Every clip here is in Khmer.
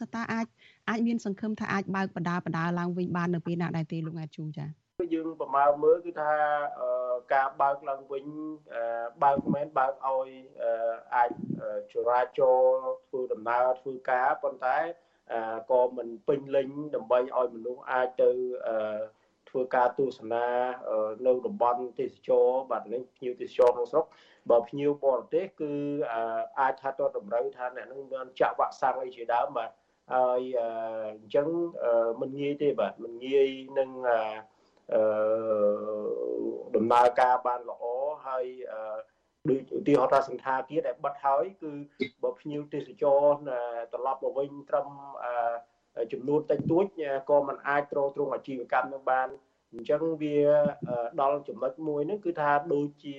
តើតើអាចអាចមានសង្ឃឹមថាអាចបើកបណ្ដាបណ្ដាឡើងវិញបាននៅពេលណាដែរទេលោកងាជូចាយើងប្រមាណមើលគឺថាការបើកឡើងវិញបើកមិនបើកឲ្យអាចចរាចរធ្វើដំណើរធ្វើការប៉ុន្តែក៏មិនពេញលេញដើម្បីឲ្យមនុស្សអាចទៅ ធ្វើការទស្សនានៅតំបន់ទេសចរបាទនេះភ្ញៀវទេសចរក្នុងស្រុកបើភ្ញៀវបរទេសគឺអាចថាទៅតម្រូវថាអ្នកនឹងមានចាក់វ៉ាក់សាំងអីជាដើមបាទហើយអញ្ចឹងមិនងាយទេបាទមិនងាយនឹងអឺដំណើរការបានល្អហើយដូចឧទាហរណ៍ថាសន្តាគារដែលបិទហើយគឺបើភ្ញៀវទេសចរត្រឡប់មកវិញត្រឹម ចំនួនតិចតួចក៏มันអាចទ្រទ្រង់អាជីវកម្មនឹងបានអញ្ចឹងវាដល់ចំណុចមួយហ្នឹងគឺថាដូចជា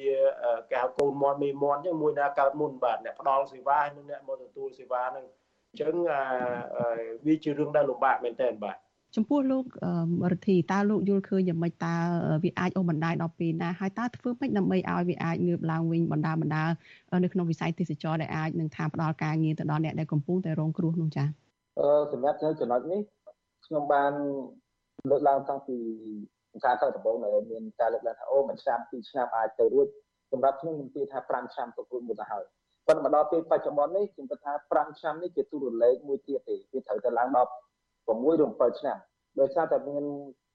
កៅកូនមាត់មេមាត់អញ្ចឹងមួយណាកើតមុនបាទអ្នកផ្ដល់សេវានិងអ្នកមកទទួលសេវាហ្នឹងអញ្ចឹងវាជារឿងដែលលំបាកមែនទែនបាទចំពោះលោករដ្ឋីតើលោកយល់ឃើញយ៉ាងម៉េចតើវាអាចអូសបណ្ដាយដល់ពេលណាហើយតើធ្វើម៉េចដើម្បីឲ្យវាអាចងើបឡើងវិញបណ្ដាបណ្ដានៅក្នុងវិស័យទេសចរដែលអាចនឹងថាផ្ដល់ការងារទៅដល់អ្នកដែលកំពុងតែរងគ្រោះនោះចា៎អឺ សម្រាប់នៅចំណុចនេះខ្ញុំបានលើកឡើងតាំងពីការទៅដំបូងដែលមានការលើកឡើងថាអូមួយឆ្នាំពីរឆ្នាំអាចទៅរួចសម្រាប់ខ្ញុំខ្ញុំគិតថា5ឆ្នាំទៅរួចមួយទៅហើយប៉ុន្តែមកដល់ពេលបច្ចុប្បន្ននេះខ្ញុំគិតថា5ឆ្នាំនេះជាទូរលេខមួយទៀតទេវាត្រូវទៅឡើងដល់6ឬ7ឆ្នាំដោយសារតែមាន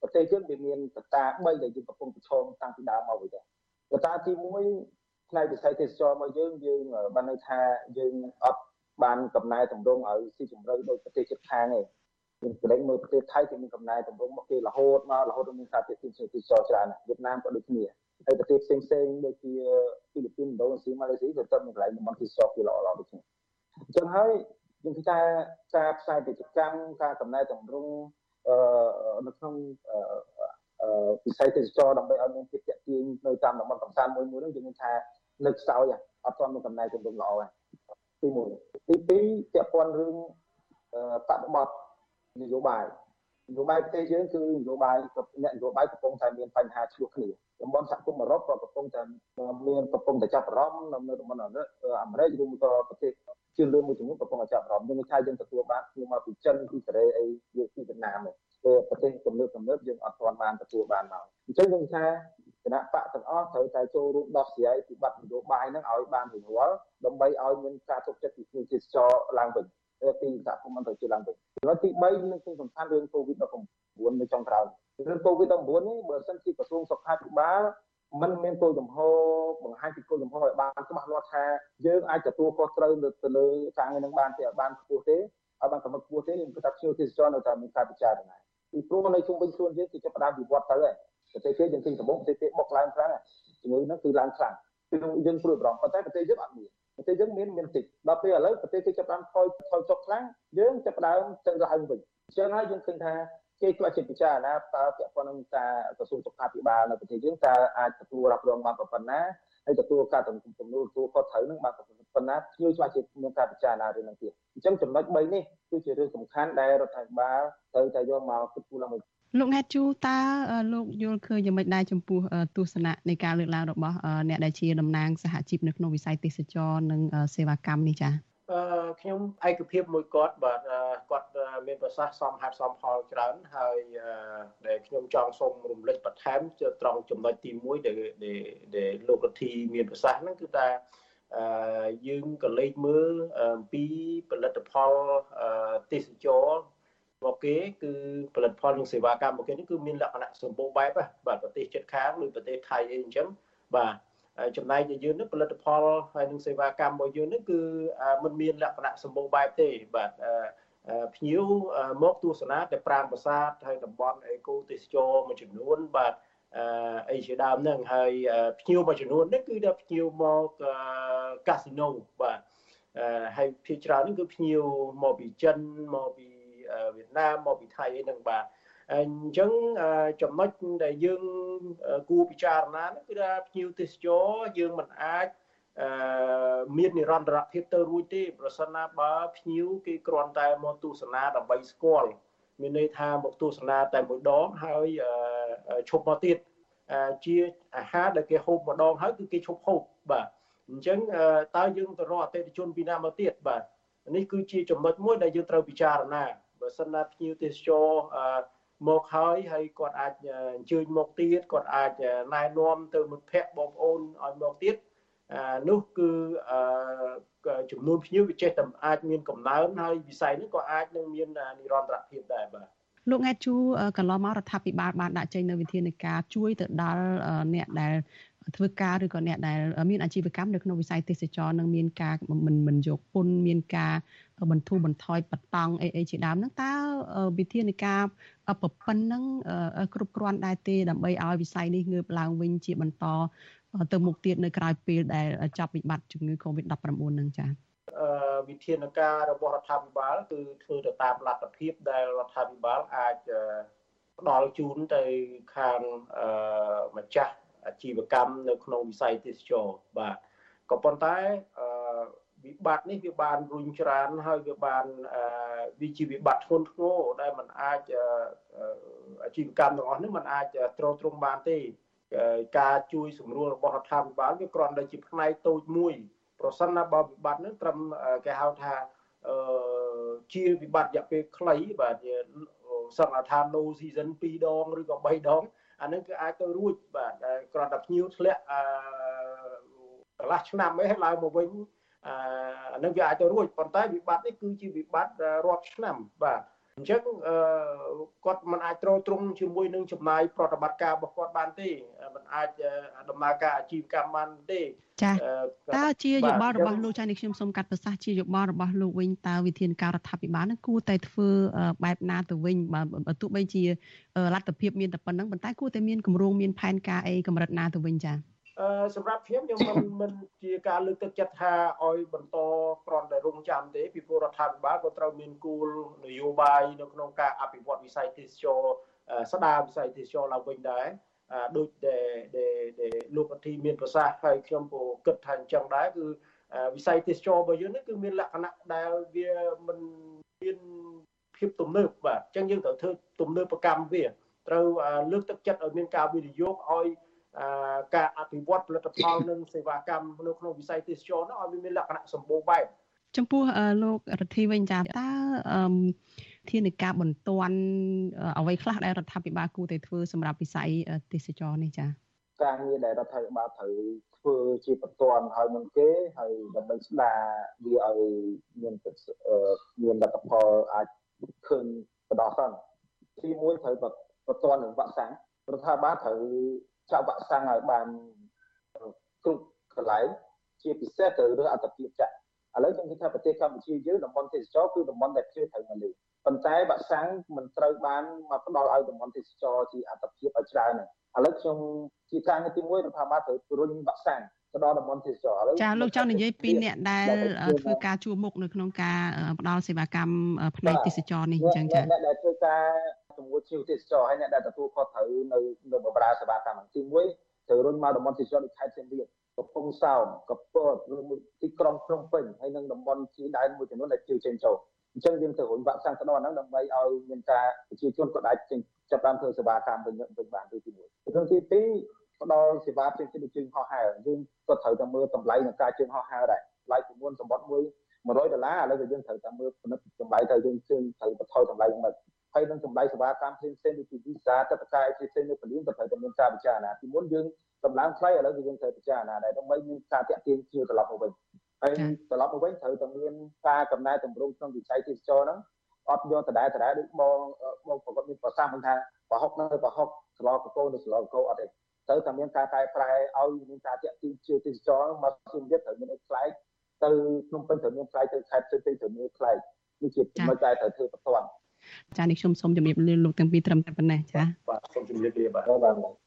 ប្រទេសយើងវាមានកត្តា3ដែលយើងកំពុងប្រឈមតាំងពីដើមមកវិញដែរកត្តាទី1ផ្នែកវិស័យទេសចរមកយើងយើងបានន័យថាយើងអត់ បានកំណែតម្រង់ឲ្យស៊ីជម្រៅដោយប្រទេសជិតខាងទេយើងក្រែងមើលប្រទេសថៃគឺមានកំណែតម្រង់មកគេរហូតមករហូតដល់មានការទេសចរទេសចរច្រើនវៀតណាមក៏ដូចគ្នាហើយប្រទេសផ្សេងផ្សេងដូចជាហ្វីលីពីនឥណ្ឌូនេស៊ីម៉ាឡេស៊ីក៏ទៅមានកន្លែងតំបន់ទេសចរគេល្អល្អដូចគ្នាអញ្ចឹងហើយយើងគិតថាការផ្សាយពាណិជ្ជកម្មការកំណែតម្រង់អឺនៅក្នុងអឺវិស័យទេសចរដើម្បីឲ្យមានភាពតាក់ទាញនៅតាមតំបន់កំសាន្តមួយមួយនោះយើងថានៅខ្សោយអត់ទាន់មានកំណែតម្រង់ល្អទេទី1 ទី2ពាក់ព័ន្ធរឿងបដិបត្តិនយោបាយនយោបាយប្រទេសយើងគឺនយោបាយអ្នកនយោបាយកំពុងតែមានបញ្ហាឆ្លោះគ្នាតំបន់សហគមន៍អឺរ៉ុបក៏កំពុងតែមានកំពុងតែចាប់អារម្មណ៍នៅតំបន់អាមេរិកឬក៏ប្រទេសជាលឿនមួយចំនួនកំពុងតែចាប់អារម្មណ៍យើងថាយើងទទួលបានគឺមកពីចិនពីកូរ៉េអីយកពីវៀតណាមទេប្រទេសទំនើបទំនើបយើងអត់ទាន់បានទទួលបានមកអញ្ចឹងយើងថា គណៈបកទាំងអស់ត្រូវតែចូលរួមដោះស្រាយពីបទនយោបាយហ្នឹងឲ្យបានរួចរាល់ដើម្បីឲ្យមានការទុកចិត្តពីទេសចរឡើងវិញពីសហគមន៍អន្តរជាតិឡើងវិញចំណុចទី3នឹងសំខាន់រឿង COVID-19 នៅចុងក្រោយរឿង COVID-19 នេះបើសិនជាក្រសួងសុខាភិបាលมันមានគោលចំហបង្ហាញពីគោលចំហឲ្យបានច្បាស់លាស់ថាយើងអាចទទួលខុសត្រូវទៅលើការងារនឹងបានទេឲ្យបានខ្ពស់ទេឲ្យបានកម្រិតខ្ពស់ទេខ្ញុំគិតថាភ្ញៀវទេសចរនៅតែមានការពិចារណាពីព្រោះនៅជុំវិញខ្លួនយើងគឺចាប់ផ្ដើមវិវត្តទៅហើយ ប្រទេសគេយើងទីដំបូងប្រទេសគេបុកឡើងខ្លាំងជំងឺហ្នឹងគឺឡើងខ្លាំងគឺយើងព្រួយបារម្ភប៉ុន្តែប្រទេសយើងអត់មានប្រទេសយើងមានមានតិចដល់ពេលឥឡូវប្រទេសគេចាប់ផ្ដើមថយថយចុះខ្លាំងយើងចាប់ផ្ដើមទៅឡើងវិញអញ្ចឹងហើយយើងឃើញថាគេខ្វះចិត្តពិចារណាតើពាក់ព័ន្ធនឹងការក្រសួងសុខាភិបាលនៅប្រទេសយើងតើអាចទទួលរ៉ាប់រងបានប៉ុណ្ណា ហើយទទួលការទំនួលទទួលខុសត្រូវនឹងបានប៉ុណ្ណាភ្ញៀវច្បាស់ជាមានការពិចារណារឿងហ្នឹងទៀតអញ្ចឹងចំណុច3នេះគឺជារឿងសំខាន់ដែលរដ្ឋាភិបាលត្រូវតែយកមកគិតគូរឡើងវិញលោកណែតជូតើលោកយល់ឃើញយ៉ាងម៉េចដែរចំពោះទស្សនៈនៃការលើកឡើងរបស់អ្នកដែលជាតំណាងសហជីពនៅក្នុងវិស័យទេសចរនិងសេវាកម្មនេះចា៎អឺ ខ្ញុំឯកភាពមួយគាត់បាទគាត់មានប្រសាសន៍សមហេតុសមផលច្រើនហើយដែលខ្ញុំចង់សូមរំលឹកបន្ថែមត្រង់ចំណុចទី1ដែលដែលលោករដ្ឋីមានប្រសាសន៍ហ្នឹងគឺថាអឺយើងក៏លេចមើលអំពីផលិតផលទេសចររបស់គេគឺផលិតផលនិងសេវាកម្មរបស់គេនេះគឺមានលក្ខណៈសម្បូរបែបបាទប្រទេសជិតខាងឬប្រទេសថៃអីអញ្ចឹងបាទ ចំណែកដែលយើងនេះផលិតផលហើយនិងសេវាកម្មរបស់យើងនេះគឺมันមានលក្ខណៈសម្បូរបែបទេបាទភ្ញៀវមកទស្សនាតែប្រាង្គប្រាសាទហើយតំបន់អេកូទេសចរមួយចំនួនបាទអីជាដើមហ្នឹងហើយភ្ញៀវមួយចំនួននេះគឺដល់ភ្ញៀវមកកាស៊ីណូបាទហើយភាគច្រើននេះគឺភ្ញៀវមកពីចិនមកពីវៀតណាមមកពីថៃអីហ្នឹងបាទ អញ្ចឹងចំណុចដែលយើងគួរពិចារណាគឺថាភ្ញៀវទេសចរយើងមិនអាចអឺមាននិរន្តរភាពទៅរួចទេប្រសិនណាបើភ្ញៀវគេគ្រាន់តែមកទស្សនាដើម្បីស្គាល់មានន័យថាមកទស្សនាតែមួយដងហើយឈប់មកទៀតជាអាហារដែលគេហូបម្ដងហើយគឺគេឈប់ហូបបាទអញ្ចឹងតើយើងទៅរកអតិថិជនពីណាមកទៀតបាទអនេះគឺជាចំណុចមួយដែលយើងត្រូវពិចារណាបើសិនណាភ្ញៀវទេសចរ មកហើយហើយគាត់អាចអញ្ជើញមកទៀតគាត់អាចណែនាំទៅមិត្តភ័ក្តិបងប្អូនឲ្យមកទៀតនោះគឺចំនួនភ្ញៀវវាចេះតែអាចមានកំណើនហើយវិស័យនេះក៏អាចនឹងមាននិរន្តរភាពដែរបាទលោកង៉ែជូកន្លងមករដ្ឋាភិបាលបានដាក់ចេញនៅវិធានការជួយទៅដល់អ្នកដែលធ្វើការឬក៏អ្នកដែលមានអាជីវកម្មនៅក្នុងវិស័យទេសចរនឹងមានការមិនមិនយកពន្ធមានការ បន្ធូរបន្ថយបតង់អីអីជាដើមហ្នឹងតើវិធានការប្រប៉ុណ្ណឹងគ្រប់គ្រាន់ដែរទេដើម្បីឲ្យវិស័យនេះងើបឡើងវិញជាបន្តទៅមុខទៀតនៅក្រៅពេលដែលចប់វិបត្តិជំងឺ Covid-19 ហ្នឹងចា៎វិធានការរបស់រដ្ឋាភិបាលគឺធ្វើទៅតាមលទ្ធភាពដែលរដ្ឋាភិបាលអាចផ្ដល់ជូនទៅខាងម្ចាស់អាជីវកម្មនៅក្នុងវិស័យទេសចរបាទក៏ប៉ុន្តែ វិបត្តិនេះវាបានរុញច្រានហើយវាបានវាជាវិបត្តិធ្ងន់ធ្ងរដែលมันអាចអាជីវកម្មទាំងអស់នេះมันអាចទ្រទ្រង់បានទេការជួយសម្រួលរបស់រដ្ឋាភិបាលវាគ្រាន់តែជាផ្នែកតូចមួយប្រសិនណាបើវិបត្តិនឹងត្រឹមគេហៅថាជាវិបត្តិរយៈពេលខ្លីបាទសង្ឃដ្ឋាន no season 2ដងឬក៏3ដងអានឹងគឺអាចទៅរួចបាទគ្រាន់តែភ្ញៀវធ្លាក់អឺកន្លះឆ្នាំឯងឡើងមកវិញ អានឹងវាអាចទៅរួចប៉ុន្តែវិបត្តិនេះគឺជាវិបត្តិរាប់ឆ្នាំបាទអញ្ចឹងគាត់មិនអាចទ្រទ្រង់ជាមួយនឹងចំណាយប្រតិបត្តិការរបស់គាត់បានទេមិនអាចដំណើរការអាជីវកម្មបានទេចាតើជាយោបល់របស់លោកចានេះខ្ញុំសូមកាត់ប្រសាសន៍ជាយោបល់របស់លោកវិញតើវិធានការរដ្ឋាភិបាលនឹងគួរតែធ្វើបែបណាទៅវិញបើទោះបីជាលទ្ធភាពមានតែប៉ុណ្្នឹងប៉ុន្តែគួរតែមានគម្រោងមានផែនការអីកម្រិតណាទៅវិញចា អឺសម្រាប់ខ្ញុំខ្ញុំមិនមិនជាការលើកទឹកចិត្តថាឲ្យបន្តគ្រាន់តែរងចាំទេពីព្រោះរដ្ឋាភិបាលក៏ត្រូវមានគោលនយោបាយនៅក្នុងការអភិវឌ្ឍវិស័យទេសចរស្ដារវិស័យទេសចរឡើងវិញដែរដូចដែលលោកអធិមានប្រសាសន៍ហើយខ្ញុំក៏គិតថាអញ្ចឹងដែរគឺវិស័យទេសចររបស់យើងនេះគឺមានលក្ខណៈដែលវាមិនមានភាពទំនើបបាទអញ្ចឹងយើងត្រូវធ្វើទំនើបកម្មវាត្រូវលើកទឹកចិត្តឲ្យមានការវិនិយោគឲ្យ ការអភិវឌ្ឍផលិតផលនិងសេវាកម្មនៅក្នុងវិស័យទេសចរនោះឲ្យមានលក្ខណៈសម្បូរបែបចំពោះលោករដ្ឋាវិញចាតើធានាការបន្ទាន់អ្វីខ្លះដែលរដ្ឋាភិបាលគួរតែធ្វើសម្រាប់វិស័យទេសចរនេះចាការងារដែលរដ្ឋាភិបាលត្រូវធ្វើជាបន្ទាន់ហើយមុនគេហើយដើម្បីស្ដារវាឲ្យមានមានលទ្ធផលអាចឃើញបដោះសិនទីមួយត្រូវបន្ទាន់នឹងវ៉ាក់សាំងរដ្ឋាភិបាលត្រូវ ចាក់វ៉ាក់សាំងឲ្យបានគ្រប់កន្លែងជាពិសេសទៅរឿងអត្តភាពចាក់ឥឡូវខ្ញុំគិតថាប្រទេសកម្ពុជាយើងតំបន់ទេសចរគឺតំបន់ដែលភ្ញៀវត្រូវមកលេងប៉ុន្តែវ៉ាក់សាំងមិនត្រូវបានមកផ្ដល់ឲ្យតំបន់ទេសចរជាអត្តភាពឲ្យច្រើនឥឡូវខ្ញុំជាការងារទី1រដ្ឋាភិបាលត្រូវរុញវ៉ាក់សាំងទៅដល់តំបន់ទេសចរឥឡូវចាលោកចង់និយាយពីអ្នកដែលធ្វើការជួមុខនៅក្នុងការផ្ដល់សេវាកម្មផ្នែកទេសចរនេះអញ្ចឹងចាអ្នកដែលធ្វើការ ជាមួយជាទេសចរហើយអ្នកដែលទទួលខុសត្រូវនៅនៅបម្រើសេវាកម្មទី1ត្រូវរុញមកតំបន់ទេសចរដូចខេត្តសៀមរាបកំពង់សោមកពតឬមួយទីក្រុងភ្នំពេញហើយនិងតំបន់ជាដែនមួយចំនួនដែលជឿចេញចូលអញ្ចឹងយើងត្រូវរុញវ៉ាក់សាំងទៅដល់ហ្នឹងដើម្បីឲ្យមានការប្រជាជនក៏អាចចាប់តាមធ្វើសេវាកម្មវិញវិញបានទី1រឿងទី2ផ្ដល់សេវាផ្សេងៗដូចជើងហោះហើរយើងក៏ត្រូវតែមើលតម្លៃនៃការជើងហោះហើរដែរថ្លៃពីមុនសម្បត្តិមួយ100ដុល្លារឥឡូវក៏យើងត្រូវតែមើលពិនិត្យតម្លៃទៅយើងជើងត្រូវបន្ថយតម្លៃហ្នឹង ហើយនឹងតម្លៃសេវាកម្មផ្សេងផ្សេងដូចជាវីសាទឹកកាយផ្សេងៗនៅពលានក៏ត្រូវតែមានការពិចារណាពីមុនយើងតម្លើងថ្លៃឥឡូវគឺយើងត្រូវពិចារណាដែរដើម្បីមានការតាក់ទាញជាត្រឡប់មកវិញហើយត្រឡប់មកវិញត្រូវតែមានការកំណែតម្រង់ក្នុងវិស័យទេសចរហ្នឹងអត់យកដដែលដដែលដូចបងបងប្រកបមានប្រសាសន៍ថាប្រហុកនៅប្រហុកស្លកកោនៅស្លកកោអត់ទេត្រូវតែមានការកែប្រែឲ្យមានការតាក់ទាញជាទេសចរមកជិមទៀតត្រូវមានអីខ្លែកទៅភ្នំពេញត្រូវមានខ្លែកទៅខេត្តផ្សេងៗត្រូវមានខ្លែកនេះជាមិនតែត្រូវធ្វើបន្ទាន់ ចានេះខ្ញុំសូមជម្រាបលាលោកទាំងពីរត្រឹមតែប៉ុណ្ណេះចាបាទសូមជម្រាបលាបាទ